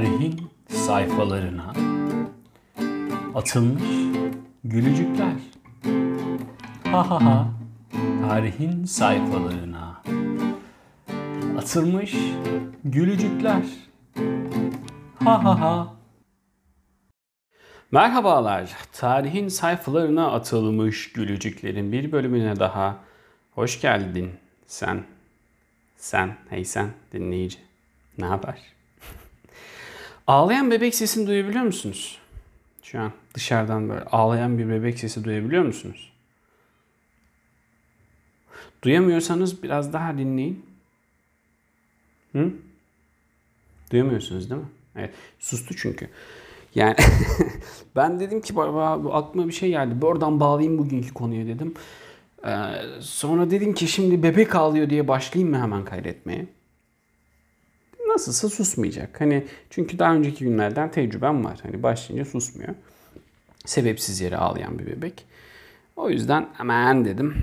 Tarihin sayfalarına atılmış gülücükler. Ha ha ha. Tarihin sayfalarına atılmış gülücükler. Ha ha ha. Merhabalar. Tarihin sayfalarına atılmış gülücüklerin bir bölümüne daha hoş geldin sen. Sen, hey sen dinleyici. Ne haber? Ağlayan bebek sesini duyabiliyor musunuz? Şu an dışarıdan böyle ağlayan bir bebek sesi duyabiliyor musunuz? Duyamıyorsanız biraz daha dinleyin. Hı? Duyamıyorsunuz değil mi? Evet. Sustu çünkü. Yani ben dedim ki baba aklıma bir şey geldi. Bir oradan bağlayayım bugünkü konuyu dedim. Ee, sonra dedim ki şimdi bebek ağlıyor diye başlayayım mı hemen kaydetmeye? Nasılsa susmayacak. Hani çünkü daha önceki günlerden tecrübem var. Hani başlayınca susmuyor. Sebepsiz yere ağlayan bir bebek. O yüzden hemen dedim.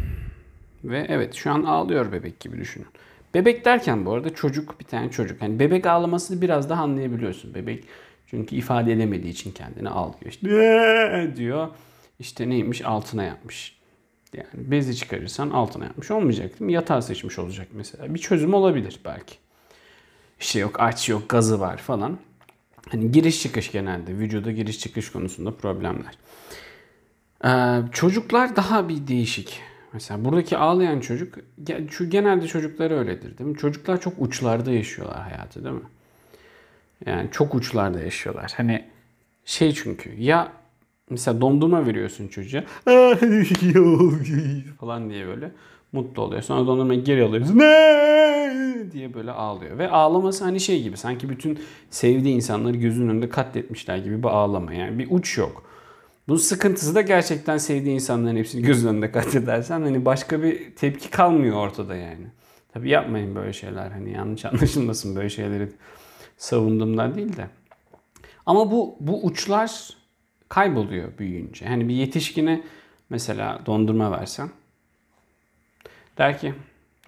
Ve evet şu an ağlıyor bebek gibi düşünün. Bebek derken bu arada çocuk bir tane çocuk. Hani bebek ağlamasını biraz daha anlayabiliyorsun. Bebek çünkü ifade edemediği için kendini ağlıyor. İşte diyor. İşte neymiş altına yapmış. Yani bezi çıkarırsan altına yapmış olmayacak değil mi? Yatağı seçmiş olacak mesela. Bir çözüm olabilir belki. İşte yok aç yok gazı var falan. Hani giriş çıkış genelde. Vücuda giriş çıkış konusunda problemler. Ee, çocuklar daha bir değişik. Mesela buradaki ağlayan çocuk, şu genelde çocuklar öyledir değil mi? Çocuklar çok uçlarda yaşıyorlar hayatı değil mi? Yani çok uçlarda yaşıyorlar. Hani şey çünkü ya mesela dondurma veriyorsun çocuğa falan diye böyle mutlu oluyor. Sonra dondurmayı geri alıyorsun ne diye böyle ağlıyor. Ve ağlaması hani şey gibi sanki bütün sevdiği insanları gözünün önünde katletmişler gibi bir ağlama. Yani bir uç yok. Bunun sıkıntısı da gerçekten sevdiği insanların hepsini göz önünde katledersen hani başka bir tepki kalmıyor ortada yani. Tabii yapmayın böyle şeyler. Hani yanlış anlaşılmasın böyle şeyleri savunduğumdan değil de. Ama bu bu uçlar kayboluyor büyüyünce. Hani bir yetişkine mesela dondurma versen der ki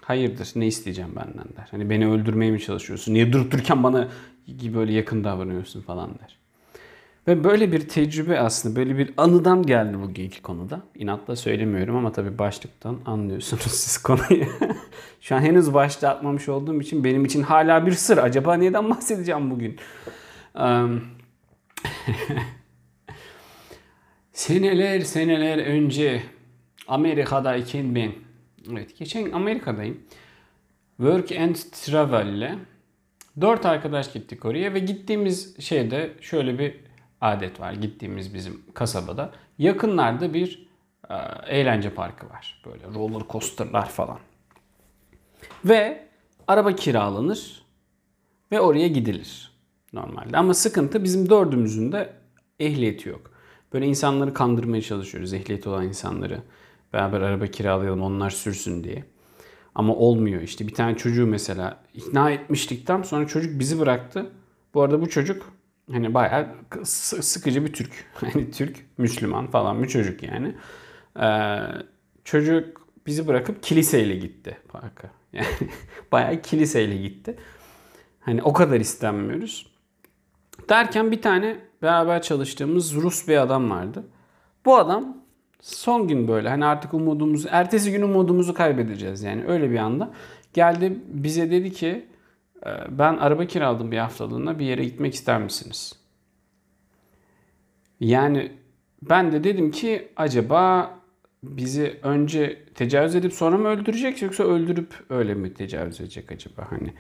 hayırdır ne isteyeceğim benden der. Hani beni öldürmeye mi çalışıyorsun? Niye durup dururken bana böyle yakın davranıyorsun falan der. Ve böyle bir tecrübe aslında böyle bir anıdan geldi bugünkü konuda. İnatla söylemiyorum ama tabii başlıktan anlıyorsunuz siz konuyu. Şu an henüz başta atmamış olduğum için benim için hala bir sır. Acaba neden bahsedeceğim bugün? Um, seneler seneler önce Amerika'dayken ben Evet geçen Amerika'dayım. Work and Travel ile dört arkadaş gittik oraya ve gittiğimiz şeyde şöyle bir adet var. Gittiğimiz bizim kasabada yakınlarda bir e, eğlence parkı var. Böyle roller coaster'lar falan. Ve araba kiralanır ve oraya gidilir normalde. Ama sıkıntı bizim dördümüzün de ehliyeti yok. Böyle insanları kandırmaya çalışıyoruz. Ehliyeti olan insanları. Beraber araba kiralayalım onlar sürsün diye. Ama olmuyor işte. Bir tane çocuğu mesela ikna etmiştikten sonra çocuk bizi bıraktı. Bu arada bu çocuk hani bayağı sıkıcı bir Türk. Hani Türk, Müslüman falan bir çocuk yani. Ee, çocuk bizi bırakıp kiliseyle gitti parka. Yani bayağı kiliseyle gitti. Hani o kadar istenmiyoruz. Derken bir tane beraber çalıştığımız Rus bir adam vardı. Bu adam son gün böyle hani artık umudumuzu, ertesi gün umudumuzu kaybedeceğiz yani öyle bir anda. Geldi bize dedi ki ee, ben araba kiraladım bir haftalığına bir yere gitmek ister misiniz? Yani ben de dedim ki acaba bizi önce tecavüz edip sonra mı öldürecek yoksa öldürüp öyle mi tecavüz edecek acaba hani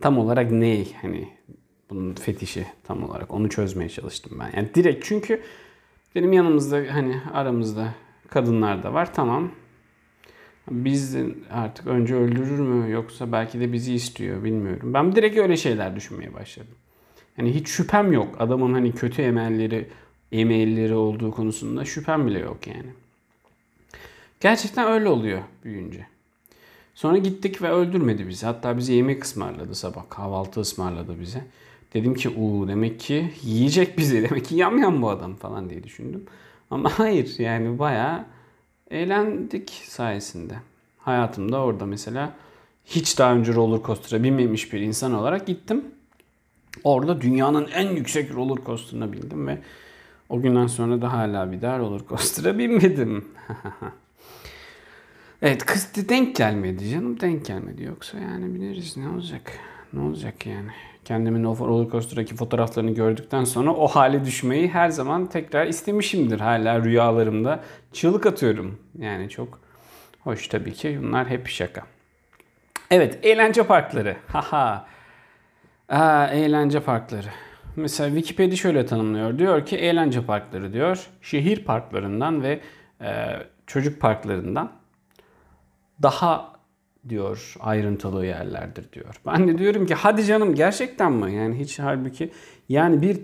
tam olarak ne hani bunun fetişi tam olarak onu çözmeye çalıştım ben. Yani direkt çünkü benim yanımızda hani aramızda kadınlar da var tamam biz artık önce öldürür mü yoksa belki de bizi istiyor bilmiyorum. Ben direkt öyle şeyler düşünmeye başladım. Hani hiç şüphem yok. Adamın hani kötü emelleri, emelleri olduğu konusunda şüphem bile yok yani. Gerçekten öyle oluyor büyüyünce. Sonra gittik ve öldürmedi bizi. Hatta bize yemek ısmarladı sabah. Kahvaltı ısmarladı bize. Dedim ki uuu demek ki yiyecek bizi. Demek ki yamyam bu adam falan diye düşündüm. Ama hayır yani bayağı eğlendik sayesinde. Hayatımda orada mesela hiç daha önce roller coaster'a binmemiş bir insan olarak gittim. Orada dünyanın en yüksek roller coaster'ına bindim ve o günden sonra da hala bir daha roller coaster'a binmedim. evet kız denk gelmedi canım denk gelmedi yoksa yani biliriz ne olacak ne olacak yani. Kendimin o roller coaster'daki fotoğraflarını gördükten sonra o hale düşmeyi her zaman tekrar istemişimdir. Hala rüyalarımda çığlık atıyorum. Yani çok hoş tabii ki bunlar hep şaka. Evet eğlence parkları. Haha. Aa, eğlence parkları. Mesela Wikipedia şöyle tanımlıyor. Diyor ki eğlence parkları diyor. Şehir parklarından ve e, çocuk parklarından daha diyor ayrıntılı yerlerdir diyor. Ben de diyorum ki hadi canım gerçekten mi? Yani hiç halbuki yani bir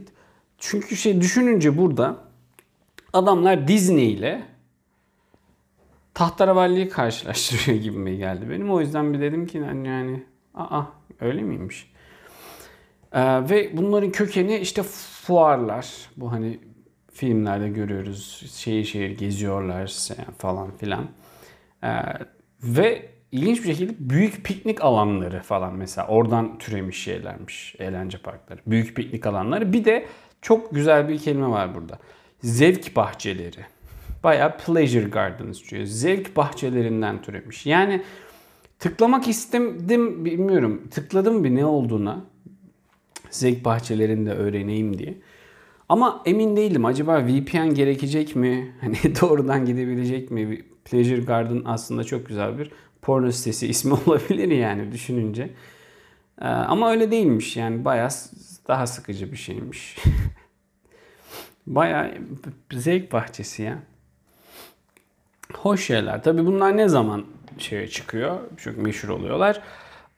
çünkü şey düşününce burada adamlar Disney ile tahtaravalliyi karşılaştırıyor gibi mi geldi benim. O yüzden bir dedim ki yani, yani aa öyle miymiş? Ee, ve bunların kökeni işte fuarlar. Bu hani filmlerde görüyoruz. Şehir şehir geziyorlar falan filan. Ee, ve ilginç bir şekilde büyük piknik alanları falan mesela oradan türemiş şeylermiş eğlence parkları. Büyük piknik alanları. Bir de çok güzel bir kelime var burada. Zevk bahçeleri. Baya pleasure gardens diyor. Zevk bahçelerinden türemiş. Yani tıklamak istedim bilmiyorum. Tıkladım bir ne olduğuna. Zevk bahçelerinde öğreneyim diye. Ama emin değilim. Acaba VPN gerekecek mi? Hani doğrudan gidebilecek mi? Pleasure Garden aslında çok güzel bir porno sitesi ismi olabilir yani düşününce. Ee, ama öyle değilmiş yani bayağı daha sıkıcı bir şeymiş. bayağı zevk bahçesi ya. Hoş şeyler. Tabii bunlar ne zaman şeye çıkıyor? Çok meşhur oluyorlar.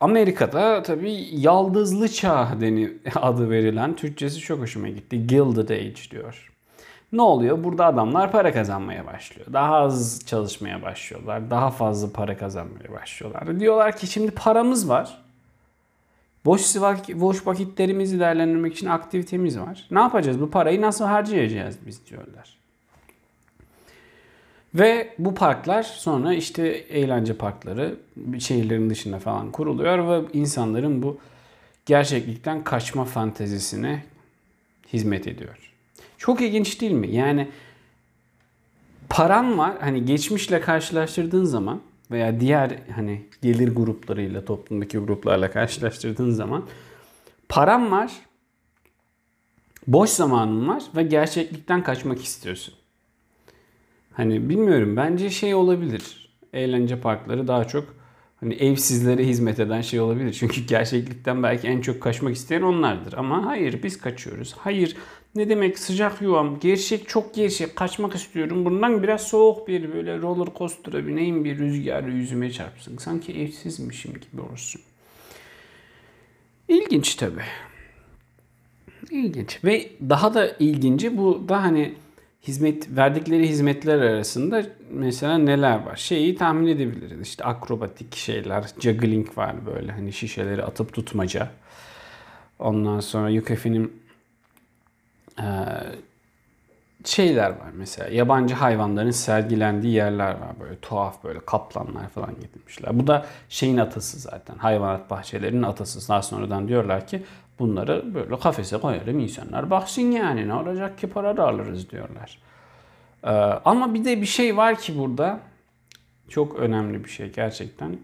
Amerika'da tabii yaldızlı çağ deni adı verilen Türkçesi çok hoşuma gitti. Gilded Age diyor. Ne oluyor? Burada adamlar para kazanmaya başlıyor. Daha az çalışmaya başlıyorlar. Daha fazla para kazanmaya başlıyorlar. Diyorlar ki şimdi paramız var. Boş, boş vakitlerimizi değerlendirmek için aktivitemiz var. Ne yapacağız? Bu parayı nasıl harcayacağız biz diyorlar. Ve bu parklar sonra işte eğlence parkları şehirlerin dışında falan kuruluyor ve insanların bu gerçeklikten kaçma fantezisine hizmet ediyor. Çok ilginç değil mi? Yani paran var hani geçmişle karşılaştırdığın zaman veya diğer hani gelir gruplarıyla toplumdaki gruplarla karşılaştırdığın zaman param var, boş zamanın var ve gerçeklikten kaçmak istiyorsun. Hani bilmiyorum bence şey olabilir. Eğlence parkları daha çok hani evsizlere hizmet eden şey olabilir. Çünkü gerçeklikten belki en çok kaçmak isteyen onlardır. Ama hayır biz kaçıyoruz. Hayır ne demek sıcak yuvam gerçek çok gerçek kaçmak istiyorum. Bundan biraz soğuk bir böyle roller coaster'a bineyim bir rüzgar yüzüme çarpsın. Sanki evsizmişim gibi olsun. İlginç tabi. İlginç. Ve daha da ilginci bu da hani hizmet verdikleri hizmetler arasında mesela neler var? Şeyi tahmin edebiliriz. İşte akrobatik şeyler, juggling var böyle hani şişeleri atıp tutmaca. Ondan sonra Yukefi'nin şeyler var mesela yabancı hayvanların sergilendiği yerler var böyle tuhaf böyle kaplanlar falan getirmişler. Bu da şeyin atası zaten hayvanat bahçelerinin atası. Daha sonradan diyorlar ki bunları böyle kafese koyalım insanlar baksın yani ne olacak ki para da alırız diyorlar. Ee, ama bir de bir şey var ki burada çok önemli bir şey gerçekten.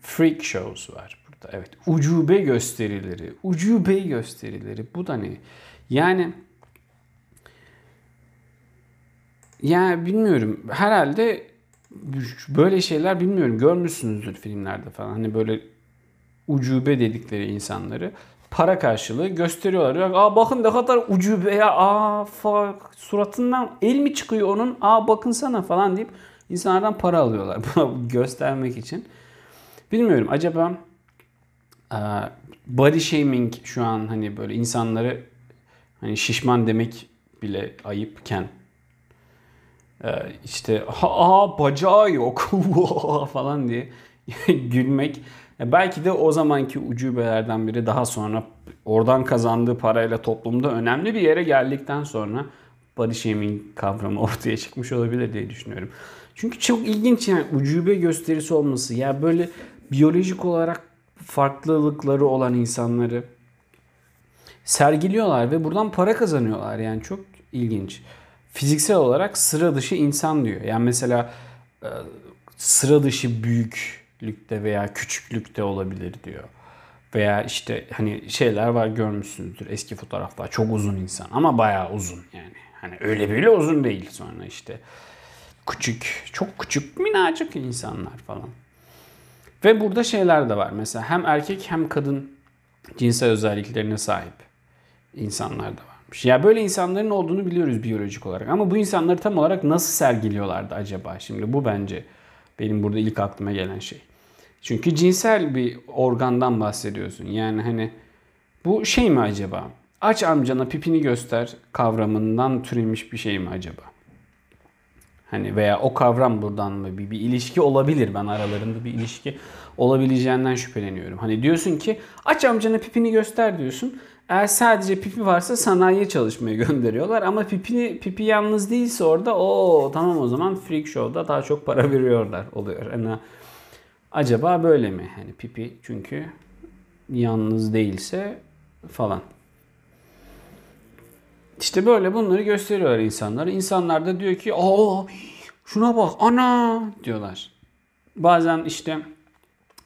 Freak shows var burada. Evet ucube gösterileri. Ucube gösterileri. Bu da ne? Yani yani bilmiyorum. Herhalde böyle şeyler bilmiyorum. Görmüşsünüzdür filmlerde falan. Hani böyle ucube dedikleri insanları para karşılığı gösteriyorlar. Aa bakın ne kadar ucube ya. Aa fuck. suratından el mi çıkıyor onun? Aa bakın sana falan deyip insanlardan para alıyorlar. Göstermek için. Bilmiyorum acaba body shaming şu an hani böyle insanları hani şişman demek bile ayıpken işte aa bacağı yok falan diye gülmek belki de o zamanki ucubelerden biri daha sonra oradan kazandığı parayla toplumda önemli bir yere geldikten sonra body shaming kavramı ortaya çıkmış olabilir diye düşünüyorum. Çünkü çok ilginç yani ucube gösterisi olması. Ya böyle biyolojik olarak farklılıkları olan insanları sergiliyorlar ve buradan para kazanıyorlar. Yani çok ilginç. Fiziksel olarak sıra dışı insan diyor. Yani mesela e, sıra dışı büyüklükte veya küçüklükte olabilir diyor. Veya işte hani şeyler var görmüşsünüzdür eski fotoğraflar. Çok uzun insan ama bayağı uzun yani. Hani öyle böyle uzun değil sonra işte. Küçük, çok küçük, minacık insanlar falan. Ve burada şeyler de var. Mesela hem erkek hem kadın cinsel özelliklerine sahip insanlar da varmış. Ya böyle insanların olduğunu biliyoruz biyolojik olarak. Ama bu insanları tam olarak nasıl sergiliyorlardı acaba? Şimdi bu bence benim burada ilk aklıma gelen şey. Çünkü cinsel bir organdan bahsediyorsun. Yani hani bu şey mi acaba? Aç amcana pipini göster kavramından türemiş bir şey mi acaba? Hani veya o kavram buradan mı bir, bir ilişki olabilir. Ben aralarında bir ilişki olabileceğinden şüpheleniyorum. Hani diyorsun ki aç amcana pipini göster diyorsun. Eğer sadece pipi varsa sanayiye çalışmaya gönderiyorlar ama pipini pipi yalnız değilse orada o tamam o zaman freak show'da daha çok para veriyorlar oluyor. Yani acaba böyle mi? Hani pipi çünkü yalnız değilse falan. İşte böyle bunları gösteriyorlar insanlara. İnsanlar da diyor ki aa şuna bak ana diyorlar. Bazen işte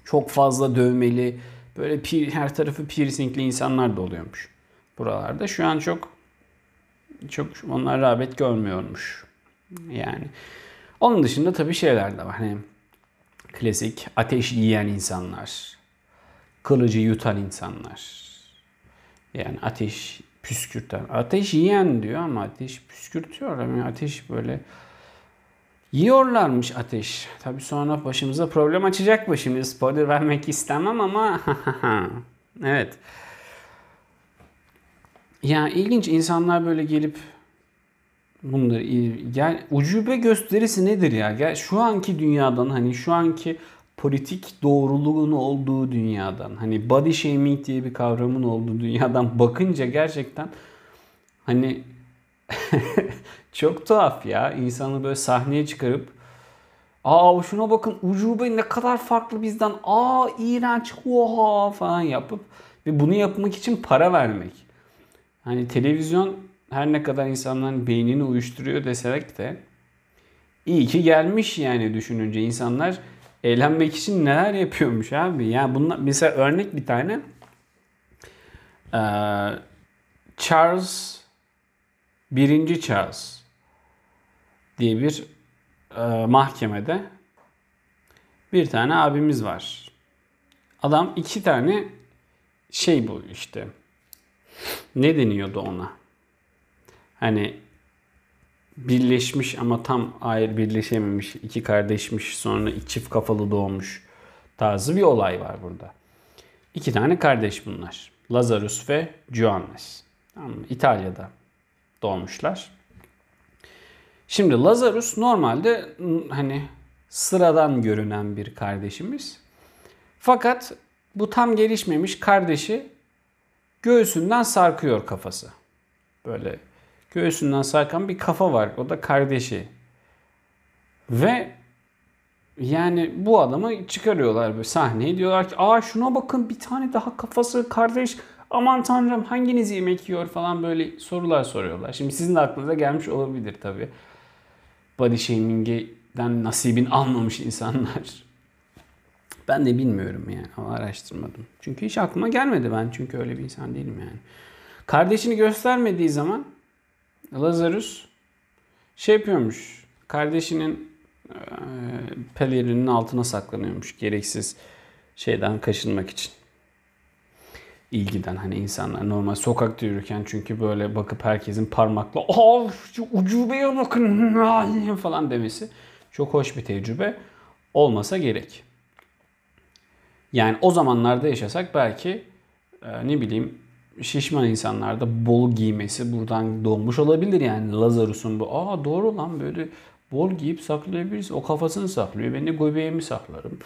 çok fazla dövmeli böyle her tarafı piercingli insanlar da oluyormuş buralarda. Şu an çok çok onlar rağbet görmüyormuş. Yani onun dışında tabii şeyler de var. Hani klasik ateş yiyen insanlar, kılıcı yutan insanlar. Yani ateş püskürten. Ateş yiyen diyor ama ateş püskürtüyor. Yani ateş böyle yiyorlarmış ateş. Tabi sonra başımıza problem açacak bu şimdi. Spoiler vermek istemem ama evet. Yani ilginç insanlar böyle gelip bunları gel ucube gösterisi nedir ya? Gel şu anki dünyadan hani şu anki politik doğruluğun olduğu dünyadan hani body shaming diye bir kavramın olduğu dünyadan bakınca gerçekten hani çok tuhaf ya insanı böyle sahneye çıkarıp aa şuna bakın ucube ne kadar farklı bizden aa iğrenç oha falan yapıp ve bunu yapmak için para vermek. Hani televizyon her ne kadar insanların beynini uyuşturuyor desek de iyi ki gelmiş yani düşününce insanlar eğlenmek için neler yapıyormuş abi. Yani bunlar mesela örnek bir tane ee, Charles birinci Charles diye bir e, mahkemede bir tane abimiz var. Adam iki tane şey bu işte. Ne deniyordu ona? Hani birleşmiş ama tam ayrı birleşememiş iki kardeşmiş sonra çift kafalı doğmuş tarzı bir olay var burada. İki tane kardeş bunlar. Lazarus ve Johannes. İtalya'da doğmuşlar. Şimdi Lazarus normalde hani sıradan görünen bir kardeşimiz. Fakat bu tam gelişmemiş kardeşi göğsünden sarkıyor kafası. Böyle göğsünden sarkan bir kafa var. O da kardeşi. Ve yani bu adamı çıkarıyorlar böyle sahneye. Diyorlar ki aa şuna bakın bir tane daha kafası kardeş. Aman tanrım hanginiz yemek yiyor falan böyle sorular soruyorlar. Şimdi sizin de aklınıza gelmiş olabilir tabi. Body shaming'den nasibin almamış insanlar. Ben de bilmiyorum yani ama araştırmadım. Çünkü hiç aklıma gelmedi ben çünkü öyle bir insan değilim yani. Kardeşini göstermediği zaman Lazarus şey yapıyormuş. Kardeşinin e, pelerinin altına saklanıyormuş. Gereksiz şeyden kaçınmak için. İlgiden hani insanlar normal sokakta yürürken çünkü böyle bakıp herkesin parmakla aa şu ucubeye bakın falan demesi çok hoş bir tecrübe olmasa gerek. Yani o zamanlarda yaşasak belki e, ne bileyim şişman insanlarda bol giymesi buradan doğmuş olabilir yani Lazarus'un bu. Aa doğru lan böyle bol giyip saklayabiliriz. O kafasını saklıyor. Ben de göbeğimi saklarım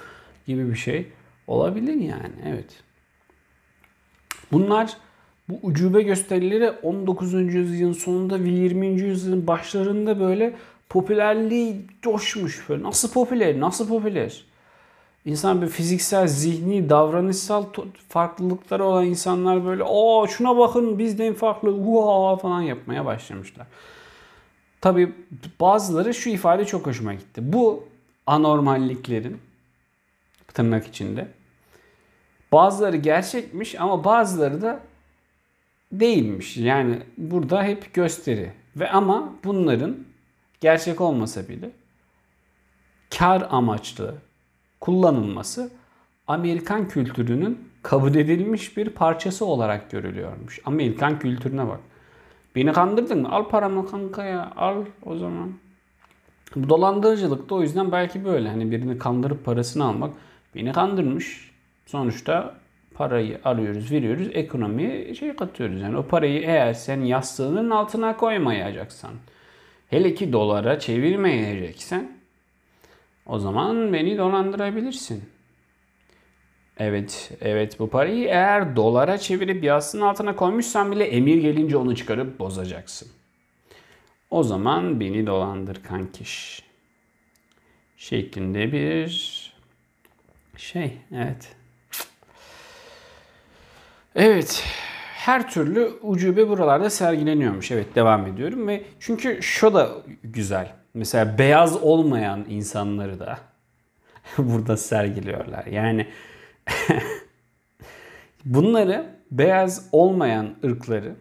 gibi bir şey olabilir yani. Evet. Bunlar bu ucube gösterileri 19. yüzyılın sonunda ve 20. yüzyılın başlarında böyle popülerliği coşmuş. Böyle nasıl popüler? Nasıl popüler? İnsan bir fiziksel, zihni, davranışsal farklılıkları olan insanlar böyle o şuna bakın bizden farklı uha falan yapmaya başlamışlar. Tabi bazıları şu ifade çok hoşuma gitti. Bu anormalliklerin tırnak içinde bazıları gerçekmiş ama bazıları da değilmiş. Yani burada hep gösteri. Ve ama bunların gerçek olmasa bile kar amaçlı kullanılması Amerikan kültürünün kabul edilmiş bir parçası olarak görülüyormuş. Amerikan kültürüne bak. Beni kandırdın mı? Al paramı kanka ya. Al o zaman. Bu dolandırıcılık da o yüzden belki böyle. Hani birini kandırıp parasını almak. Beni kandırmış. Sonuçta parayı alıyoruz, veriyoruz. Ekonomiye şey katıyoruz. Yani o parayı eğer sen yastığının altına koymayacaksan, hele ki dolara çevirmeyeceksen o zaman beni dolandırabilirsin. Evet, evet bu parayı eğer dolara çevirip yastığın altına koymuşsan bile emir gelince onu çıkarıp bozacaksın. O zaman beni dolandır kankiş. Şeklinde bir şey, evet. Evet, her türlü ucube buralarda sergileniyormuş. Evet, devam ediyorum ve çünkü şu da güzel. Mesela beyaz olmayan insanları da burada sergiliyorlar. Yani bunları beyaz olmayan ırkları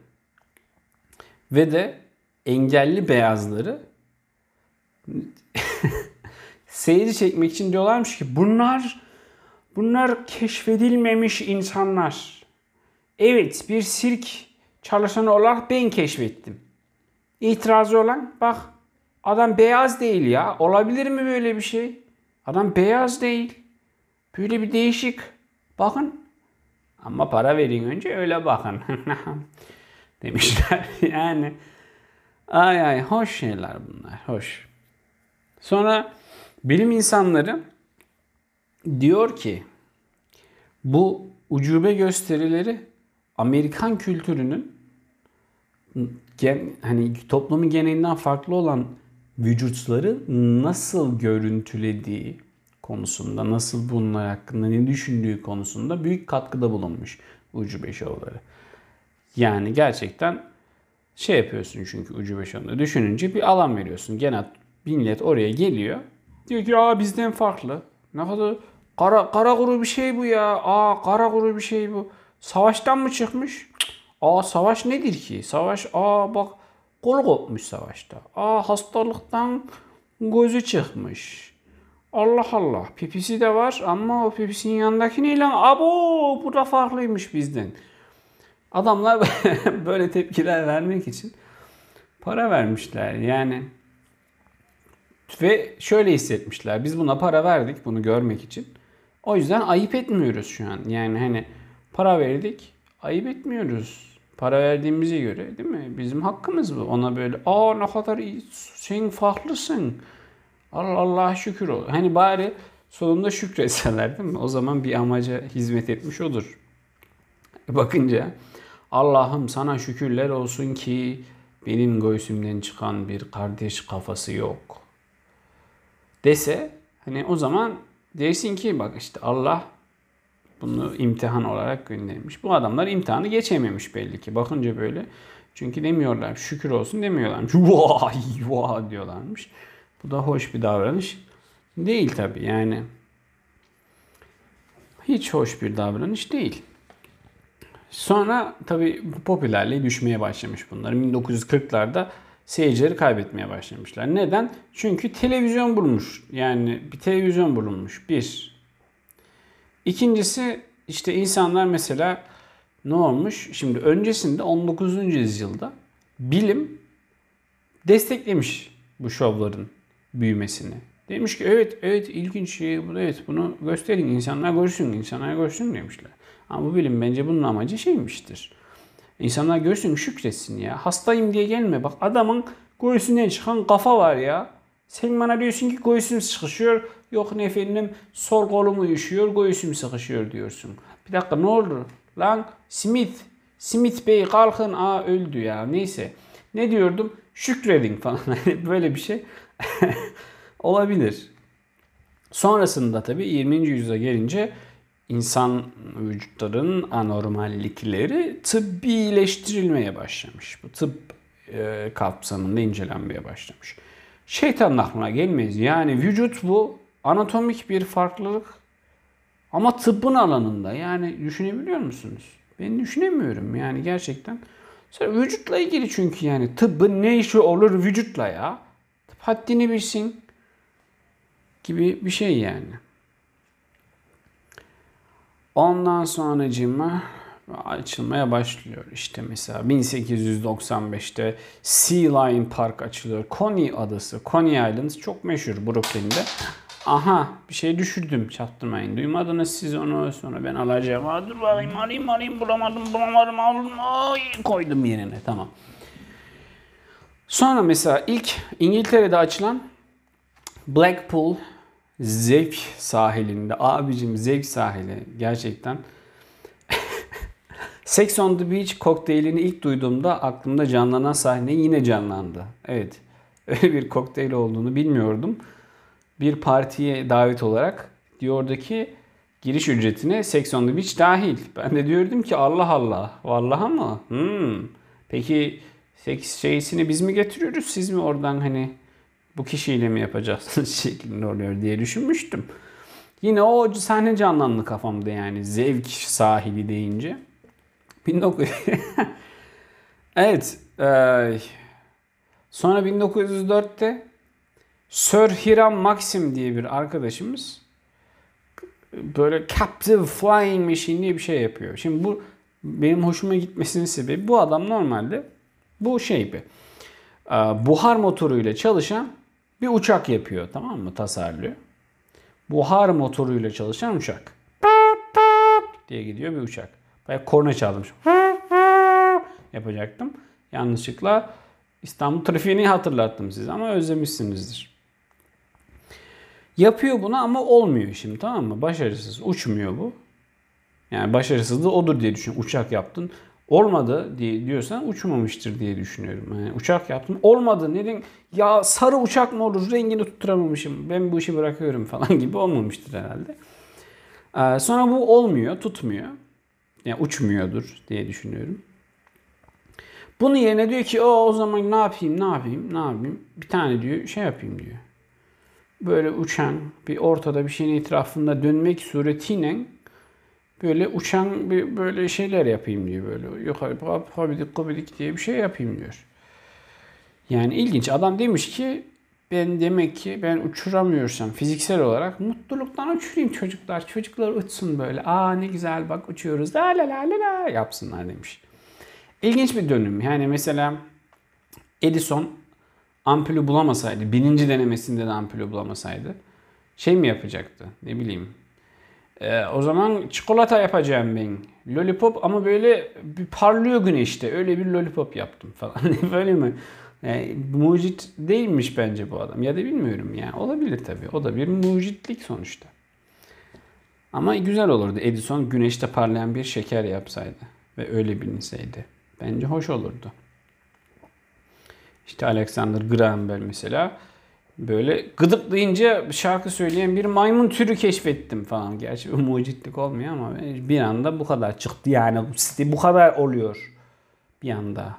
ve de engelli beyazları seyirci çekmek için diyorlarmış ki bunlar bunlar keşfedilmemiş insanlar. Evet bir sirk çalışanı olarak ben keşfettim. İtirazı olan bak adam beyaz değil ya. Olabilir mi böyle bir şey? Adam beyaz değil. Böyle bir değişik. Bakın. Ama para verin önce öyle bakın. Demişler yani. Ay ay hoş şeyler bunlar. Hoş. Sonra bilim insanları diyor ki bu ucube gösterileri Amerikan kültürünün gen, hani toplumun genelinden farklı olan vücutları nasıl görüntülediği konusunda, nasıl bunlar hakkında ne düşündüğü konusunda büyük katkıda bulunmuş ucube şovları. Yani gerçekten şey yapıyorsun çünkü ucube şovunda düşününce bir alan veriyorsun. Genel millet oraya geliyor. Diyor ki aa bizden farklı. Ne kadar kara, kara kuru bir şey bu ya. Aa kara kuru bir şey bu. Savaştan mı çıkmış? Aa savaş nedir ki? Savaş aa bak kol kopmuş savaşta. Aa hastalıktan gözü çıkmış. Allah Allah. Pipisi de var ama o pipisinin yanındaki ne? Abo bu da farklıymış bizden. Adamlar böyle tepkiler vermek için para vermişler. Yani ve şöyle hissetmişler. Biz buna para verdik bunu görmek için. O yüzden ayıp etmiyoruz şu an. Yani hani para verdik, ayıp etmiyoruz. Para verdiğimize göre değil mi? Bizim hakkımız bu. Ona böyle aa ne kadar iyi, sen farklısın. Allah Allah'a şükür ol. Hani bari sonunda şükretseler değil mi? O zaman bir amaca hizmet etmiş olur. Bakınca Allah'ım sana şükürler olsun ki benim göğsümden çıkan bir kardeş kafası yok. Dese hani o zaman dersin ki bak işte Allah bunu imtihan olarak göndermiş. Bu adamlar imtihanı geçememiş belli ki. Bakınca böyle. Çünkü demiyorlar şükür olsun demiyorlarmış. Vay vay diyorlarmış. Bu da hoş bir davranış değil tabi yani. Hiç hoş bir davranış değil. Sonra tabi popülerliği düşmeye başlamış bunlar. 1940'larda seyircileri kaybetmeye başlamışlar. Neden? Çünkü televizyon bulunmuş. Yani bir televizyon bulunmuş. Bir. İkincisi işte insanlar mesela ne olmuş? Şimdi öncesinde 19. yüzyılda bilim desteklemiş bu şovların büyümesini. Demiş ki evet evet ilginç şey bu evet bunu gösterin insanlar görsün insanlar görsün demişler. Ama bu bilim bence bunun amacı şeymiştir. İnsanlar görsün şükretsin ya. Hastayım diye gelme. Bak adamın göğsünden çıkan kafa var ya. Sen bana diyorsun ki göğsüm sıkışıyor. Yok ne efendim sol kolum uyuşuyor göğsüm sıkışıyor diyorsun. Bir dakika ne oldu? Lan Smith. Smith Bey kalkın. Aa öldü ya. Neyse. Ne diyordum? Şükredin falan. Böyle bir şey olabilir. Sonrasında tabii 20. yüzyıla gelince insan vücutlarının anormallikleri tıbbileştirilmeye başlamış. Bu tıp e, kapsamında incelenmeye başlamış. Şeytanın aklına gelmez. Yani vücut bu anatomik bir farklılık ama tıbbın alanında. Yani düşünebiliyor musunuz? Ben düşünemiyorum yani gerçekten. Sonra vücutla ilgili çünkü yani tıbbın ne işi olur vücutla ya. Tıp haddini bilsin gibi bir şey yani. Ondan sonra cima açılmaya başlıyor. İşte mesela 1895'te Sea Lion Park açılıyor. Coney adası, Coney Island çok meşhur Brooklyn'de. Aha bir şey düşürdüm çaktırmayın. Duymadınız siz onu sonra ben alacağım. Aa, dur bakayım alayım alayım bulamadım bulamadım aldım. Ay, koydum yerine tamam. Sonra mesela ilk İngiltere'de açılan Blackpool zevk sahilinde. Abicim zevk sahili gerçekten. Sex on the Beach kokteylini ilk duyduğumda aklımda canlanan sahne yine canlandı. Evet öyle bir kokteyl olduğunu bilmiyordum. Bir partiye davet olarak diyordu ki giriş ücretine Sex on the Beach dahil. Ben de diyordum ki Allah Allah vallahi mı? Hmm. Peki seks şeysini biz mi getiriyoruz siz mi oradan hani bu kişiyle mi yapacaksınız şeklinde oluyor diye düşünmüştüm. Yine o sahne canlandı kafamda yani zevk sahili deyince. 19 Evet. E, sonra 1904'te Sir Hiram Maxim diye bir arkadaşımız böyle Captive Flying Machine diye bir şey yapıyor. Şimdi bu benim hoşuma gitmesinin sebebi bu adam normalde bu şey bir buhar motoruyla çalışan bir uçak yapıyor tamam mı tasarlıyor. Buhar motoruyla çalışan uçak. diye gidiyor bir uçak. Bayağı korna çaldım. Yapacaktım. Yanlışlıkla İstanbul trafiğini hatırlattım size ama özlemişsinizdir. Yapıyor bunu ama olmuyor şimdi tamam mı? Başarısız. Uçmuyor bu. Yani başarısız da odur diye düşün. Uçak yaptın olmadı diye diyorsan uçmamıştır diye düşünüyorum. Yani uçak yaptım olmadı neden ya sarı uçak mı olur rengini tutturamamışım ben bu işi bırakıyorum falan gibi olmamıştır herhalde. Ee, sonra bu olmuyor tutmuyor. Yani uçmuyordur diye düşünüyorum. Bunun yerine diyor ki o o zaman ne yapayım ne yapayım ne yapayım bir tane diyor şey yapayım diyor. Böyle uçan bir ortada bir şeyin etrafında dönmek suretiyle böyle uçan bir böyle şeyler yapayım diyor böyle. Yukarı habidik kubidik diye bir şey yapayım diyor. Yani ilginç. Adam demiş ki ben demek ki ben uçuramıyorsam fiziksel olarak mutluluktan uçurayım çocuklar. Çocuklar uçsun böyle. Aa ne güzel bak uçuyoruz. La la la la la yapsınlar demiş. İlginç bir dönüm. Yani mesela Edison ampulü bulamasaydı, bininci denemesinde de ampulü bulamasaydı şey mi yapacaktı? Ne bileyim ee, o zaman çikolata yapacağım ben. Lollipop ama böyle bir parlıyor güneşte. Öyle bir lollipop yaptım falan. böyle mi? Yani, mucit değilmiş bence bu adam. Ya da bilmiyorum yani. Olabilir tabii. O da bir mucitlik sonuçta. Ama güzel olurdu Edison güneşte parlayan bir şeker yapsaydı. Ve öyle bilinseydi. Bence hoş olurdu. İşte Alexander Graham Bell mesela böyle gıdıklayınca şarkı söyleyen bir maymun türü keşfettim falan. Gerçi bu mucitlik olmuyor ama bir anda bu kadar çıktı yani bu kadar oluyor bir anda.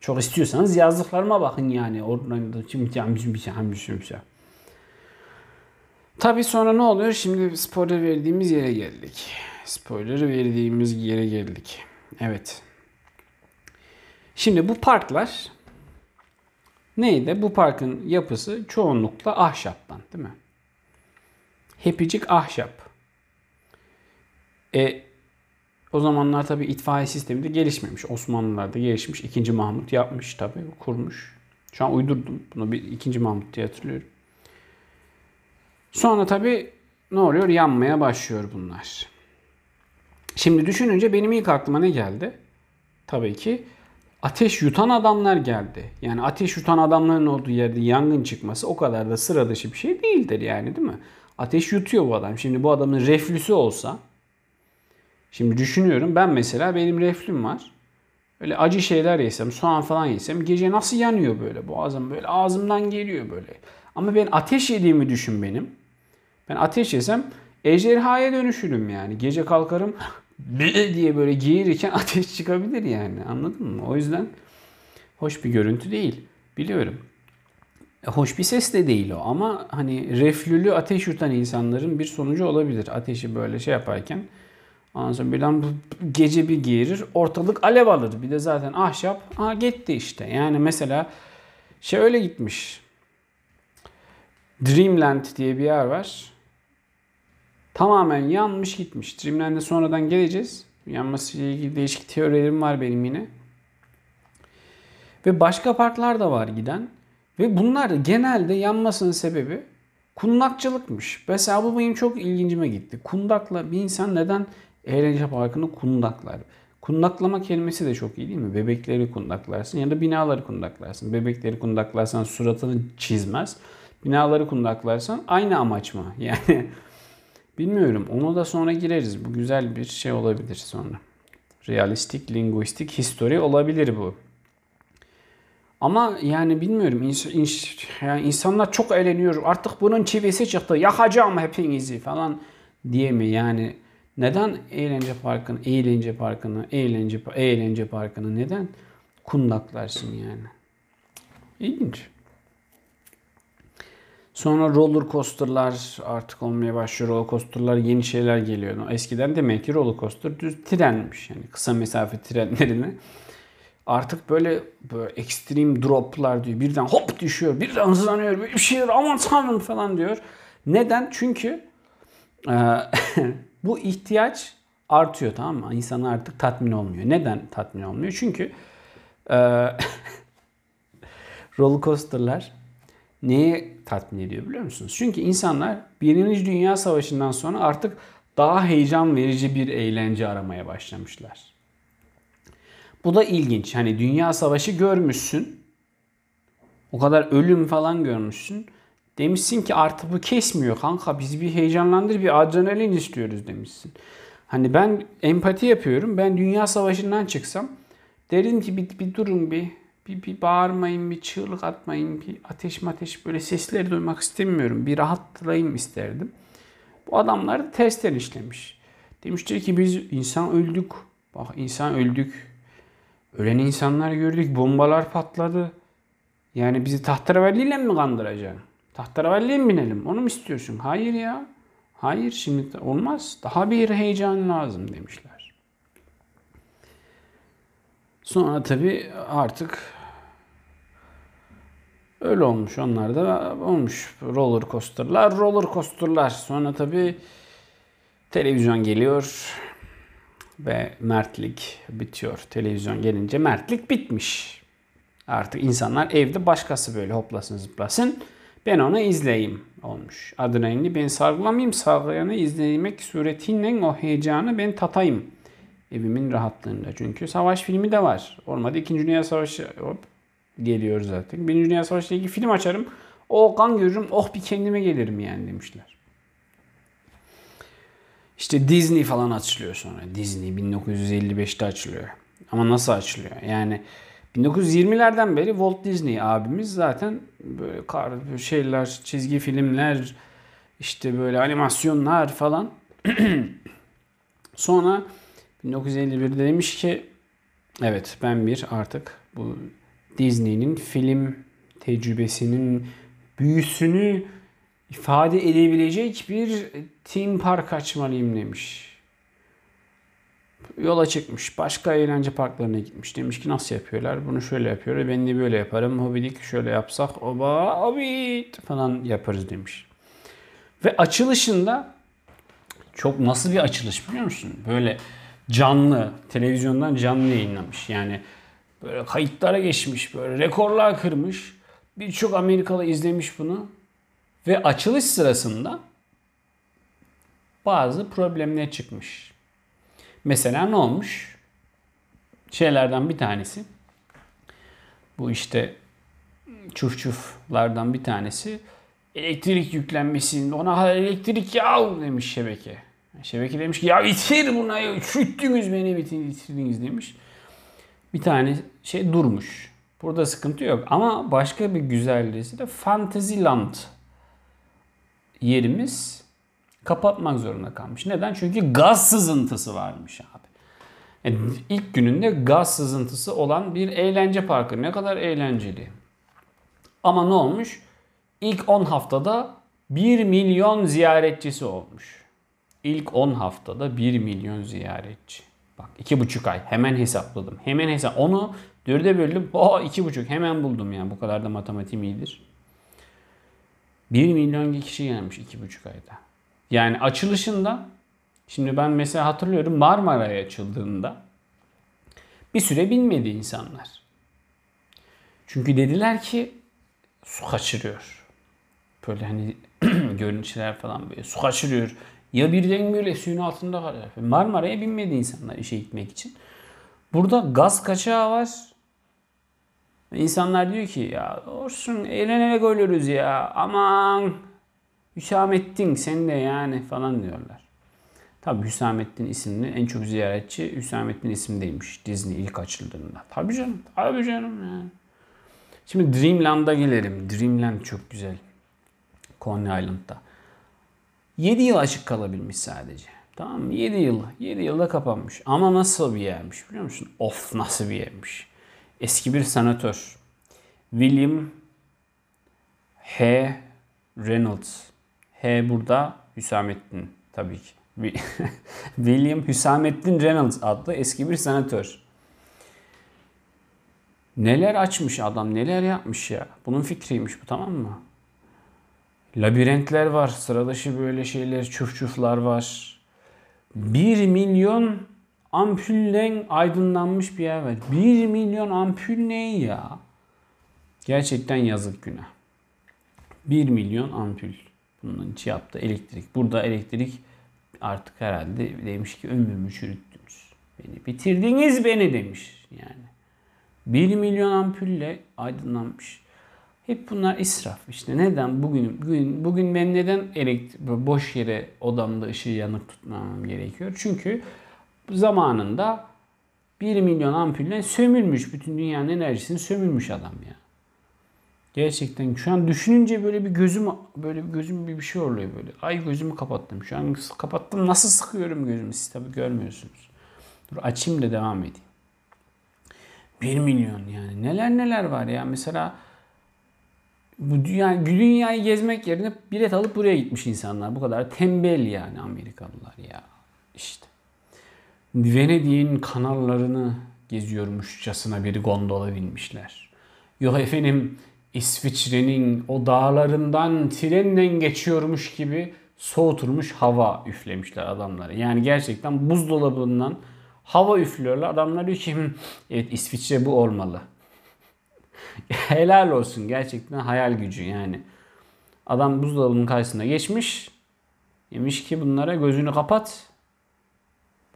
Çok istiyorsanız yazdıklarıma bakın yani. Oradan da. Tabi sonra ne oluyor? Şimdi spoiler verdiğimiz yere geldik. Spoiler verdiğimiz yere geldik. Evet. Şimdi bu parklar Neydi? Bu parkın yapısı çoğunlukla ahşaptan değil mi? Hepicik ahşap. E, o zamanlar tabii itfaiye sistemi de gelişmemiş. Osmanlılar da gelişmiş. İkinci Mahmut yapmış tabii, kurmuş. Şu an uydurdum. Bunu bir ikinci Mahmut diye hatırlıyorum. Sonra tabii ne oluyor? Yanmaya başlıyor bunlar. Şimdi düşününce benim ilk aklıma ne geldi? Tabii ki ateş yutan adamlar geldi. Yani ateş yutan adamların olduğu yerde yangın çıkması o kadar da sıra dışı bir şey değildir yani değil mi? Ateş yutuyor bu adam. Şimdi bu adamın reflüsü olsa şimdi düşünüyorum ben mesela benim reflüm var. Öyle acı şeyler yesem, soğan falan yesem gece nasıl yanıyor böyle boğazım böyle ağzımdan geliyor böyle. Ama ben ateş yediğimi düşün benim. Ben ateş yesem ejderhaya dönüşürüm yani. Gece kalkarım diye böyle geğirirken ateş çıkabilir yani. Anladın mı? O yüzden hoş bir görüntü değil. Biliyorum. E, hoş bir ses de değil o ama hani reflülü ateş yutan insanların bir sonucu olabilir. Ateşi böyle şey yaparken ondan sonra birden gece bir geğirir ortalık alev alır. Bir de zaten ahşap ha gitti işte. Yani mesela şey öyle gitmiş. Dreamland diye bir yer var. Tamamen yanmış gitmiş. Dreamland'e sonradan geleceğiz. Yanması ile ilgili değişik teorilerim var benim yine. Ve başka parklar da var giden. Ve bunlar genelde yanmasının sebebi kundakçılıkmış. Mesela bu benim çok ilgincime gitti. Kundakla bir insan neden eğlence parkını kundaklar? Kundaklama kelimesi de çok iyi değil mi? Bebekleri kundaklarsın ya da binaları kundaklarsın. Bebekleri kundaklarsan suratını çizmez. Binaları kundaklarsan aynı amaç mı? Yani bilmiyorum. Onu da sonra gireriz. Bu güzel bir şey olabilir sonra. Realistik, linguistik, history olabilir bu. Ama yani bilmiyorum ins, ins, yani insanlar çok eğleniyor. Artık bunun çivisi çıktı. Yakacağım hepinizi falan diye mi? Yani neden eğlence parkını, eğlence parkını, eğlence eğlence parkını neden kundaklarsın yani? İlginç. Sonra roller coaster'lar artık olmaya başlıyor. Roller coaster'lar yeni şeyler geliyor. Eskiden demek ki roller coaster düz trenmiş. Yani kısa mesafe trenlerini artık böyle, böyle ekstrem droplar diyor. Birden hop düşüyor, birden hızlanıyor, bir şey aman tanrım falan diyor. Neden? Çünkü e, bu ihtiyaç artıyor tamam mı? İnsanlar artık tatmin olmuyor. Neden tatmin olmuyor? Çünkü e, roller coaster'lar neye tatmin ediyor biliyor musunuz? Çünkü insanlar Birinci Dünya Savaşı'ndan sonra artık daha heyecan verici bir eğlence aramaya başlamışlar. Bu da ilginç. Hani Dünya Savaşı görmüşsün. O kadar ölüm falan görmüşsün. Demişsin ki artık bu kesmiyor kanka. Bizi bir heyecanlandır, bir adrenalin istiyoruz demişsin. Hani ben empati yapıyorum. Ben Dünya Savaşı'ndan çıksam derim ki bir, bir durun bir, bir, bir bağırmayın, bir çığlık atmayın, bir ateş ateş böyle sesleri duymak istemiyorum. Bir rahatlayayım isterdim. Bu adamlar da tersten işlemiş. Demiştir ki biz insan öldük. Bak insan öldük. Ölen insanlar gördük. Bombalar patladı. Yani bizi tahterevalliyle mi kandıracaksın? Tahterevalliye mi binelim? Onu mu istiyorsun? Hayır ya. Hayır şimdi olmaz. Daha bir heyecan lazım demişler. Sonra tabi artık öyle olmuş. Onlar da olmuş. Roller coaster'lar, roller coaster'lar. Sonra tabi televizyon geliyor ve mertlik bitiyor. Televizyon gelince mertlik bitmiş. Artık insanlar evde başkası böyle hoplasın zıplasın. Ben onu izleyeyim olmuş. Adrenalini ben sargılamayayım. Sargılayanı izlemek suretiyle o heyecanı ben tatayım. Evimin rahatlığında. Çünkü savaş filmi de var. Olmadı 2. Dünya Savaşı hop geliyor zaten. 1. Dünya Savaşı ile ilgili film açarım. O kan görürüm. Oh bir kendime gelirim yani demişler. İşte Disney falan açılıyor sonra. Disney 1955'te açılıyor. Ama nasıl açılıyor? Yani 1920'lerden beri Walt Disney abimiz zaten böyle kar şeyler, çizgi filmler, işte böyle animasyonlar falan. Sonra 1951'de demiş ki evet ben bir artık bu Disney'nin film tecrübesinin büyüsünü ifade edebilecek bir theme park açmalıyım demiş. Yola çıkmış. Başka eğlence parklarına gitmiş. Demiş ki nasıl yapıyorlar? Bunu şöyle yapıyor. Ben de böyle yaparım. Hobidik şöyle yapsak. Oba hobbit falan yaparız demiş. Ve açılışında çok nasıl bir açılış biliyor musun? Böyle canlı, televizyondan canlı yayınlamış. Yani böyle kayıtlara geçmiş, böyle rekorlar kırmış. Birçok Amerikalı izlemiş bunu. Ve açılış sırasında bazı problemler çıkmış. Mesela ne olmuş? Şeylerden bir tanesi bu işte çuf çuflardan bir tanesi elektrik yüklenmesi ona elektrik yav demiş şebeke. Şebeke demiş ki ya bitir buna ya üşüttünüz beni bitirdiniz demiş. Bir tane şey durmuş. Burada sıkıntı yok ama başka bir güzelliği de Fantasyland yerimiz Kapatmak zorunda kalmış. Neden? Çünkü gaz sızıntısı varmış abi. Yani ilk gününde gaz sızıntısı olan bir eğlence parkı. Ne kadar eğlenceli. Ama ne olmuş? İlk 10 haftada 1 milyon ziyaretçisi olmuş. İlk 10 haftada 1 milyon ziyaretçi. Bak 2,5 ay. Hemen hesapladım. Hemen hesap. Onu dörde böldüm. Oh 2,5 hemen buldum yani. Bu kadar da matematiğim iyidir. 1 milyon kişi gelmiş 2,5 ayda. Yani açılışında şimdi ben mesela hatırlıyorum Marmara'ya açıldığında bir süre bilmedi insanlar. Çünkü dediler ki su kaçırıyor. Böyle hani görüntüler falan böyle su kaçırıyor. Ya birden böyle suyun altında kalıyor. Marmara'ya binmedi insanlar işe gitmek için. Burada gaz kaçağı var. İnsanlar diyor ki ya olsun eğlenerek ölürüz ya aman Hüsamettin sen de yani falan diyorlar. Tabi Hüsamettin isimli en çok ziyaretçi Hüsamettin isimdeymiş Disney ilk açıldığında. Tabi canım, tabi canım yani. Şimdi Dreamland'a gelelim. Dreamland çok güzel. Coney Island'da. 7 yıl açık kalabilmiş sadece. Tamam mı? 7 yıl. 7 yılda kapanmış. Ama nasıl bir yermiş biliyor musun? Of nasıl bir yermiş. Eski bir senatör. William H. Reynolds. H burada Hüsamettin tabii ki. William Hüsamettin Reynolds adlı eski bir senatör. Neler açmış adam, neler yapmış ya. Bunun fikriymiş bu tamam mı? Labirentler var, sıradışı böyle şeyler, çuf var. 1 milyon ampullen aydınlanmış bir yer var. 1 milyon ampul ne ya? Gerçekten yazık günah. 1 milyon ampul. Bunun için yaptı elektrik. Burada elektrik artık herhalde demiş ki ömrümü çürüttünüz. Beni bitirdiniz beni demiş yani. 1 milyon ampulle aydınlanmış. Hep bunlar israf işte. Neden bugün bugün bugün ben neden elektrik boş yere odamda ışığı yanık tutmam gerekiyor? Çünkü zamanında 1 milyon ampulle sömürmüş bütün dünyanın enerjisini sömürmüş adam ya. Gerçekten şu an düşününce böyle bir gözüm böyle bir gözüm bir bir şey oluyor böyle. Ay gözümü kapattım. Şu an kapattım. Nasıl sıkıyorum gözümü? Siz tabii görmüyorsunuz. Dur açayım da devam edeyim. 1 milyon yani. Neler neler var ya. Mesela bu dünya, dünyayı gezmek yerine bilet alıp buraya gitmiş insanlar. Bu kadar tembel yani Amerikalılar ya. İşte. Venedik'in kanallarını geziyormuşçasına bir gondola binmişler. Yok efendim İsviçre'nin o dağlarından trenle geçiyormuş gibi soğutulmuş hava üflemişler adamlara. Yani gerçekten buzdolabından hava üflüyorlar. Adamlar diyor ki evet İsviçre bu olmalı. Helal olsun gerçekten hayal gücü yani. Adam buzdolabının karşısına geçmiş. Demiş ki bunlara gözünü kapat.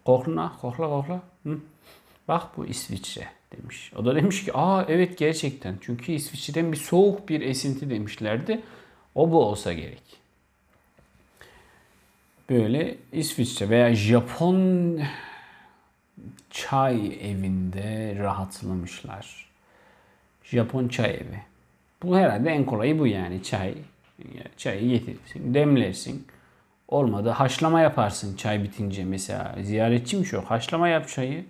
Kokla, kokla, kokla. Hı? Bak bu İsviçre demiş. O da demiş ki aa evet gerçekten. Çünkü İsviçre'den bir soğuk bir esinti demişlerdi. O bu olsa gerek. Böyle İsviçre veya Japon çay evinde rahatlamışlar. Japon çay evi. Bu herhalde en kolayı bu yani çay. Çayı getirirsin, demlersin. Olmadı haşlama yaparsın çay bitince mesela. Ziyaretçiymiş o. Haşlama yap çayı.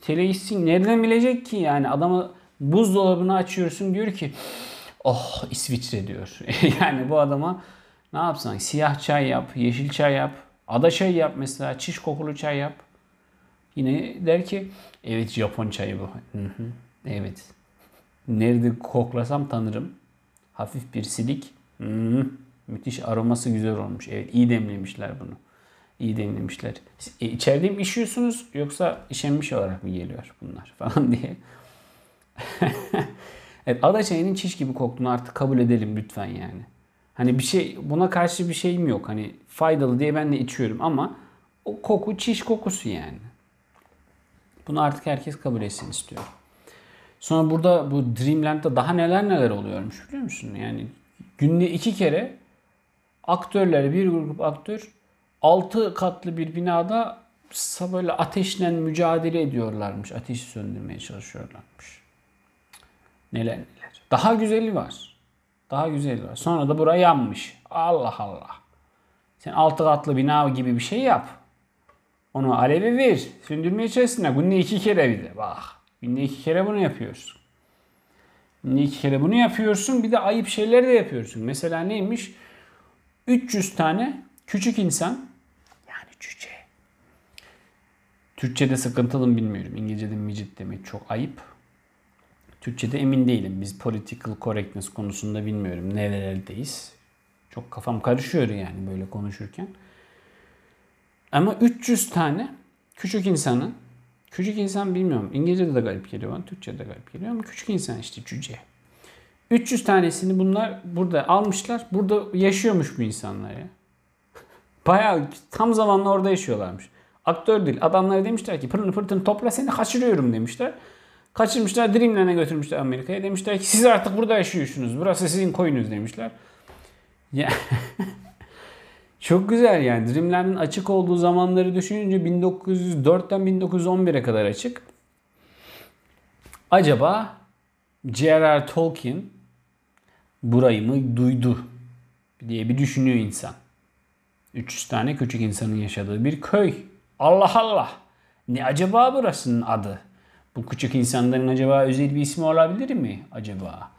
Teleistin nereden bilecek ki yani adamı buzdolabını açıyorsun diyor ki oh İsviçre diyor. yani bu adama ne yapsan siyah çay yap, yeşil çay yap, ada çay yap mesela, çiş kokulu çay yap. Yine der ki evet Japon çayı bu. Evet. Nerede koklasam tanırım. Hafif bir silik. Hı Müthiş aroması güzel olmuş. Evet iyi demlemişler bunu iyi demlemişler. E, içeride mi işiyorsunuz yoksa işenmiş olarak mı geliyor bunlar falan diye. evet ada çayının çiş gibi koktuğunu artık kabul edelim lütfen yani. Hani bir şey buna karşı bir şeyim yok. Hani faydalı diye ben de içiyorum ama o koku çiş kokusu yani. Bunu artık herkes kabul etsin istiyorum. Sonra burada bu Dreamland'da daha neler neler oluyormuş biliyor musun? Yani günde iki kere aktörler bir grup aktör 6 katlı bir binada böyle ateşle mücadele ediyorlarmış. Ateşi söndürmeye çalışıyorlarmış. Neler neler. Daha güzeli var. Daha güzeli var. Sonra da buraya yanmış. Allah Allah. Sen altı katlı bina gibi bir şey yap. Onu aleve ver. Söndürmeye çalışsınlar. Günde iki kere bir de. Bak. Günde iki kere bunu yapıyorsun. Günde iki kere bunu yapıyorsun. Bir de ayıp şeyler de yapıyorsun. Mesela neymiş? 300 tane küçük insan yani cüce. Türkçe'de sıkıntılı mı bilmiyorum. İngilizce'de micit demek çok ayıp. Türkçe'de emin değilim. Biz political correctness konusunda bilmiyorum. Nerelerdeyiz. Çok kafam karışıyor yani böyle konuşurken. Ama 300 tane küçük insanı, küçük insan bilmiyorum. İngilizce'de de garip geliyor bana, Türkçe'de de garip geliyor ama küçük insan işte cüce. 300 tanesini bunlar burada almışlar. Burada yaşıyormuş bu insanlar ya. Bayağı tam zamanlı orada yaşıyorlarmış. Aktör değil. Adamlara demişler ki pırını pırtını topla seni kaçırıyorum demişler. Kaçırmışlar Dreamland'e götürmüşler Amerika'ya. Demişler ki siz artık burada yaşıyorsunuz. Burası sizin koyunuz demişler. Ya Çok güzel yani. Dreamland'in açık olduğu zamanları düşününce 1904'ten 1911'e kadar açık. Acaba J.R.R. Tolkien burayı mı duydu diye bir düşünüyor insan. 300 tane küçük insanın yaşadığı bir köy. Allah Allah. Ne acaba burasının adı? Bu küçük insanların acaba özel bir ismi olabilir mi acaba?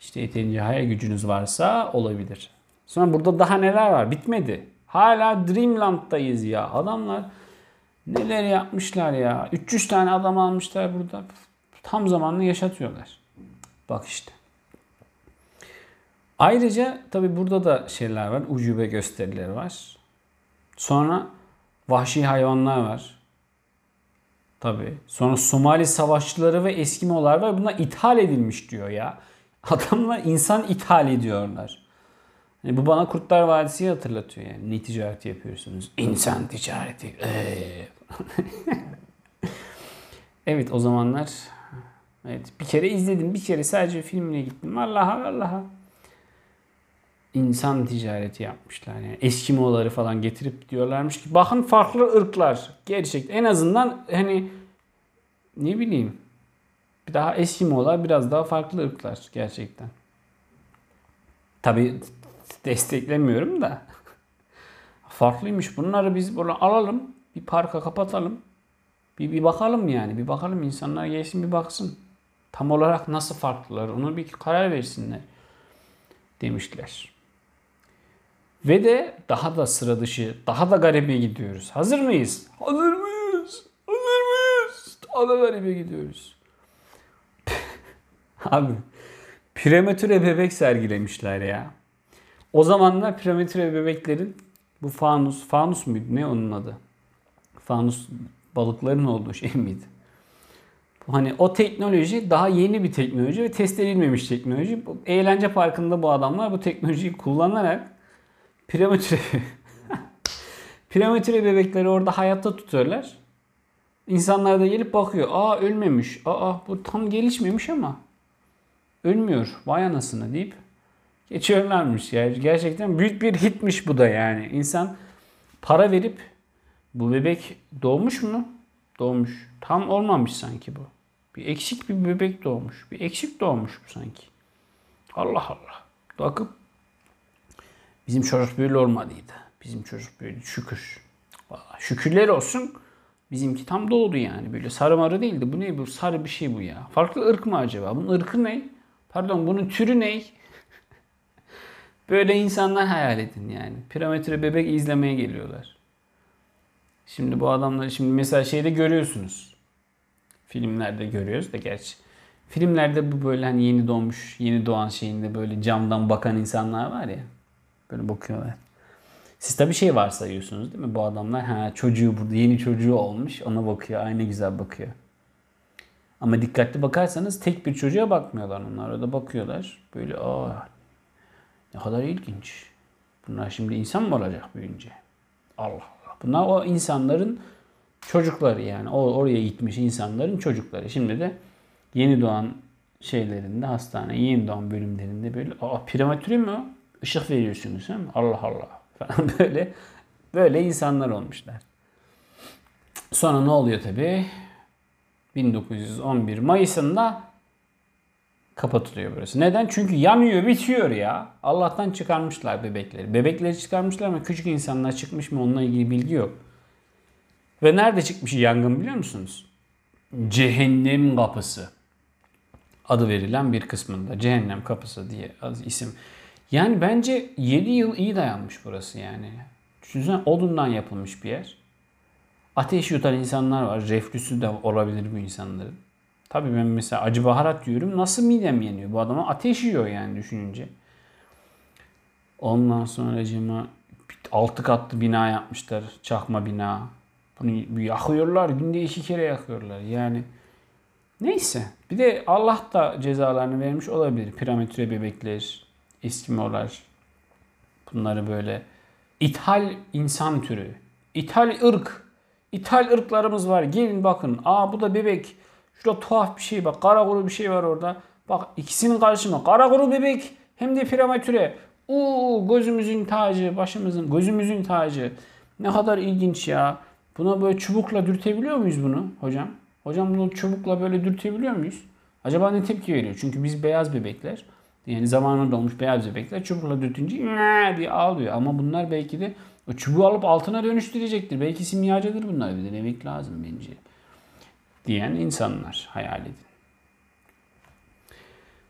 İşte yeterince hayal gücünüz varsa olabilir. Sonra burada daha neler var? Bitmedi. Hala Dreamland'dayız ya. Adamlar neler yapmışlar ya. 300 tane adam almışlar burada. Tam zamanlı yaşatıyorlar. Bak işte. Ayrıca tabi burada da şeyler var. Ucube gösterileri var. Sonra vahşi hayvanlar var. Tabi. Sonra Somali savaşçıları ve Eskimolar var. Bunlar ithal edilmiş diyor ya. Adamlar insan ithal ediyorlar. Yani bu bana Kurtlar Vadisi'yi hatırlatıyor yani. Ne ticareti yapıyorsunuz? İnsan ticareti. Ee. evet o zamanlar evet bir kere izledim. Bir kere sadece filmine gittim. Allah'a Allah'a. İnsan ticareti yapmışlar. Yani Eskimoları falan getirip diyorlarmış ki bakın farklı ırklar. Gerçekten en azından hani ne bileyim bir daha Eskimolar biraz daha farklı ırklar gerçekten. Tabi desteklemiyorum da. Farklıymış. Bunları biz böyle alalım. Bir parka kapatalım. Bir, bir bakalım yani. Bir bakalım insanlar gelsin bir baksın. Tam olarak nasıl farklılar onu bir karar versinler demişler. Ve de daha da sıra dışı, daha da garibe gidiyoruz. Hazır mıyız? Hazır mıyız? Hazır mıyız? Daha da garibe gidiyoruz. Abi prematüre bebek sergilemişler ya. O zamanlar prematüre bebeklerin bu fanus, fanus muydu ne onun adı? Fanus balıkların olduğu şey miydi? Hani o teknoloji daha yeni bir teknoloji ve test edilmemiş teknoloji. Eğlence parkında bu adamlar bu teknolojiyi kullanarak prematüre prematüre bebekleri orada hayatta tutuyorlar. İnsanlar da gelip bakıyor. Aa ölmemiş. Aa bu tam gelişmemiş ama ölmüyor. Vay anasını deyip geçiyorlarmış. Yani gerçekten büyük bir hitmiş bu da yani. İnsan para verip bu bebek doğmuş mu? Doğmuş. Tam olmamış sanki bu. Bir eksik bir bebek doğmuş. Bir eksik doğmuş bu sanki. Allah Allah. Bakıp bizim çocuk böyle olmadıydı. Bizim çocuk böyle şükür. Vallahi şükürler olsun. Bizimki tam doğdu yani. Böyle sarı marı değildi. Bu ne bu? Sarı bir şey bu ya. Farklı ırk mı acaba? Bunun ırkı ne? Pardon bunun türü ne? Böyle insanlar hayal edin yani. Piramide bebek izlemeye geliyorlar. Şimdi bu adamları şimdi mesela şeyde görüyorsunuz. Filmlerde görüyoruz da gerçi. Filmlerde bu böyle hani yeni doğmuş, yeni doğan şeyinde böyle camdan bakan insanlar var ya. Böyle bakıyorlar. Siz tabii şey varsayıyorsunuz değil mi? Bu adamlar ha çocuğu burada yeni çocuğu olmuş ona bakıyor. Aynı güzel bakıyor. Ama dikkatli bakarsanız tek bir çocuğa bakmıyorlar onlar. Orada bakıyorlar. Böyle aa ne kadar ilginç. Bunlar şimdi insan mı olacak büyünce? Allah Allah. Bunlar o insanların çocukları yani. O oraya gitmiş insanların çocukları. Şimdi de yeni doğan şeylerinde hastane, yeni doğan bölümlerinde böyle aa prematüre mi o? Işık veriyorsunuz değil mi? Allah Allah falan böyle böyle insanlar olmuşlar. Sonra ne oluyor tabi? 1911 Mayıs'ında kapatılıyor burası. Neden? Çünkü yanıyor, bitiyor ya. Allah'tan çıkarmışlar bebekleri. Bebekleri çıkarmışlar ama küçük insanlar çıkmış mı onunla ilgili bilgi yok. Ve nerede çıkmış yangın biliyor musunuz? Cehennem kapısı. Adı verilen bir kısmında. Cehennem kapısı diye isim. Yani bence 7 yıl iyi dayanmış burası yani. Düşünsene odundan yapılmış bir yer. Ateş yutan insanlar var. Reflüsü de olabilir bu insanların. Tabii ben mesela acı baharat yiyorum. Nasıl midem yanıyor? Bu adama ateş yiyor yani düşününce. Ondan sonra cima altı katlı bina yapmışlar. Çakma bina. Bunu yakıyorlar. Günde iki kere yakıyorlar. Yani neyse. Bir de Allah da cezalarını vermiş olabilir. Piramide bebekler, Eskimolar. Bunları böyle ithal insan türü. ithal ırk. İthal ırklarımız var. Gelin bakın. Aa bu da bebek. Şurada tuhaf bir şey bak. Kara kuru bir şey var orada. Bak ikisinin karşıma. Kara kuru bebek hem de primatüre. Uuu gözümüzün tacı, başımızın, gözümüzün tacı. Ne kadar ilginç ya. Buna böyle çubukla dürtebiliyor muyuz bunu hocam? Hocam bunu çubukla böyle dürtebiliyor muyuz? Acaba ne tepki veriyor? Çünkü biz beyaz bebekler. Yani zamanında olmuş beyaz bebekler çubukla dürtünce diye ağlıyor. Ama bunlar belki de o çubuğu alıp altına dönüştürecektir. Belki simyacıdır bunlar. Bir denemek lazım bence. Diyen insanlar hayal edin.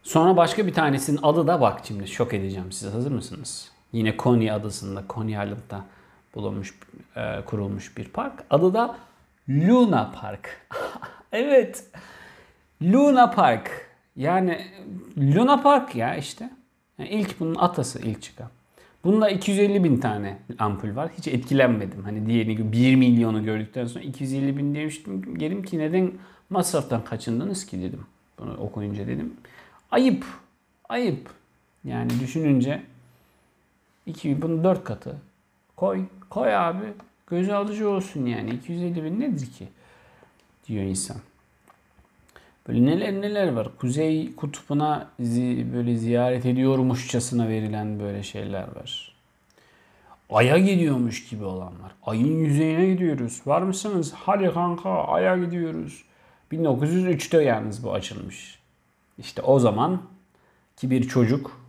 Sonra başka bir tanesinin adı da bak şimdi şok edeceğim size. Hazır mısınız? Yine Konya adasında, Konya Island'da bulunmuş, e, kurulmuş bir park. Adı da Luna Park. evet. Luna Park. Yani Luna Park ya işte. Yani ilk bunun atası ilk çıkan. Bunda 250 bin tane ampul var. Hiç etkilenmedim. Hani diğerini 1 milyonu gördükten sonra 250 bin demiştim. Dedim ki neden masraftan kaçındınız ki dedim. Bunu okuyunca dedim. Ayıp. Ayıp. Yani düşününce 2 bunun 4 katı. Koy. Koy abi. Göz alıcı olsun yani. 250 bin nedir ki? Diyor insan. Böyle neler neler var. Kuzey kutbuna zi, böyle ziyaret ediyormuşçasına verilen böyle şeyler var. Ay'a gidiyormuş gibi olan var. Ayın yüzeyine gidiyoruz. Var mısınız? Hadi kanka Ay'a gidiyoruz. 1903'te yalnız bu açılmış. İşte o zaman ki bir çocuk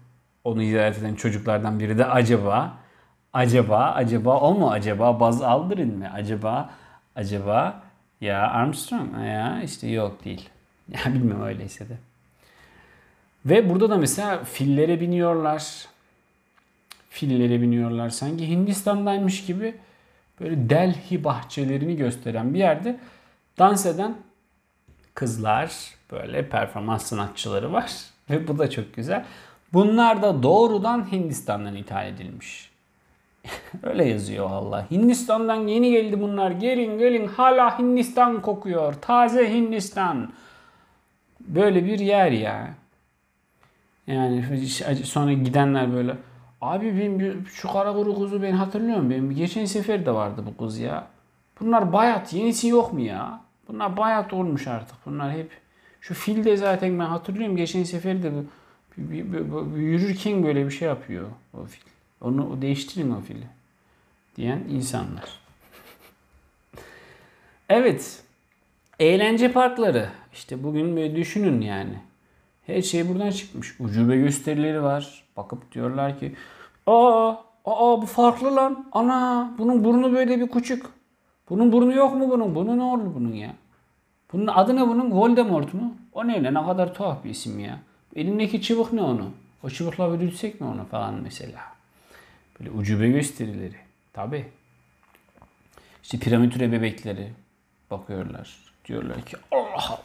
onu ziyaret eden çocuklardan biri de acaba acaba acaba o mu acaba Buzz Aldrin mi acaba acaba ya Armstrong ya işte yok değil. Ya bilmiyorum öyleyse de. Ve burada da mesela fillere biniyorlar. Fillere biniyorlar. Sanki Hindistan'daymış gibi böyle Delhi bahçelerini gösteren bir yerde dans eden kızlar, böyle performans sanatçıları var. Ve bu da çok güzel. Bunlar da doğrudan Hindistan'dan ithal edilmiş. Öyle yazıyor valla. Hindistan'dan yeni geldi bunlar. Gelin gelin hala Hindistan kokuyor. Taze Hindistan. Böyle bir yer ya. Yani sonra gidenler böyle abi benim şu kara kuru kuzu ben hatırlıyorum. Benim geçen sefer de vardı bu kız ya. Bunlar bayat. Yenisi yok mu ya? Bunlar bayat olmuş artık. Bunlar hep şu fil de zaten ben hatırlıyorum geçen sefer de bu, yürürken böyle bir şey yapıyor o fil. Onu değiştirin o fili. Diyen insanlar. evet. Eğlence parkları. İşte bugün böyle düşünün yani. Her şey buradan çıkmış. Ucube gösterileri var. Bakıp diyorlar ki aa, aa bu farklı lan. Ana bunun burnu böyle bir küçük. Bunun burnu yok mu bunun? Bunu ne olur bunun ya? Bunun adı ne bunun? Voldemort mu? O ne Ne kadar tuhaf bir isim ya. Elindeki çubuk ne onu? O çubukla bir mi onu falan mesela. Böyle ucube gösterileri. Tabi. İşte piramidüre bebekleri bakıyorlar. Diyorlar ki Allah Allah.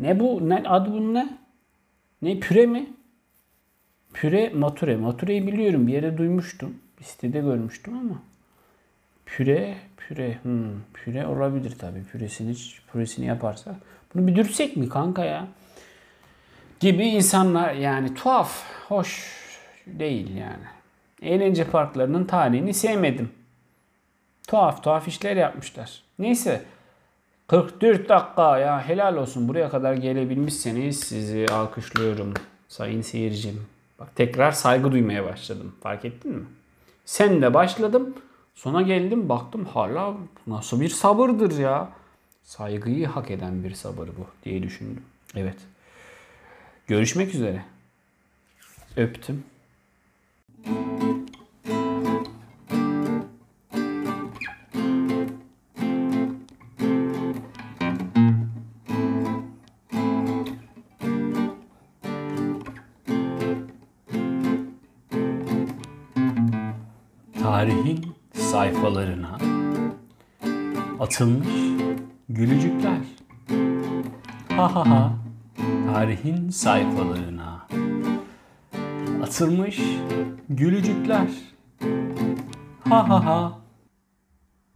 Ne bu? Ne, adı bunun ne? Ne püre mi? Püre mature. Matureyi biliyorum. Bir yere duymuştum. Bir sitede görmüştüm ama. Püre, püre. Hmm, püre olabilir tabii. Püresini, püresini yaparsa. Bunu bir dürsek mi kanka ya? Gibi insanlar yani tuhaf, hoş değil yani. Eğlence parklarının tarihini sevmedim. Tuhaf tuhaf işler yapmışlar. Neyse 44 dakika ya helal olsun buraya kadar gelebilmişseniz sizi alkışlıyorum sayın seyircim. Bak tekrar saygı duymaya başladım. Fark ettin mi? Sen de başladım. Sona geldim baktım hala nasıl bir sabırdır ya. Saygıyı hak eden bir sabır bu diye düşündüm. Evet. Görüşmek üzere. Öptüm. Tarihin atılmış gülücükler. Ha ha ha. Tarihin sayfalarına atılmış gülücükler. Ha ha ha.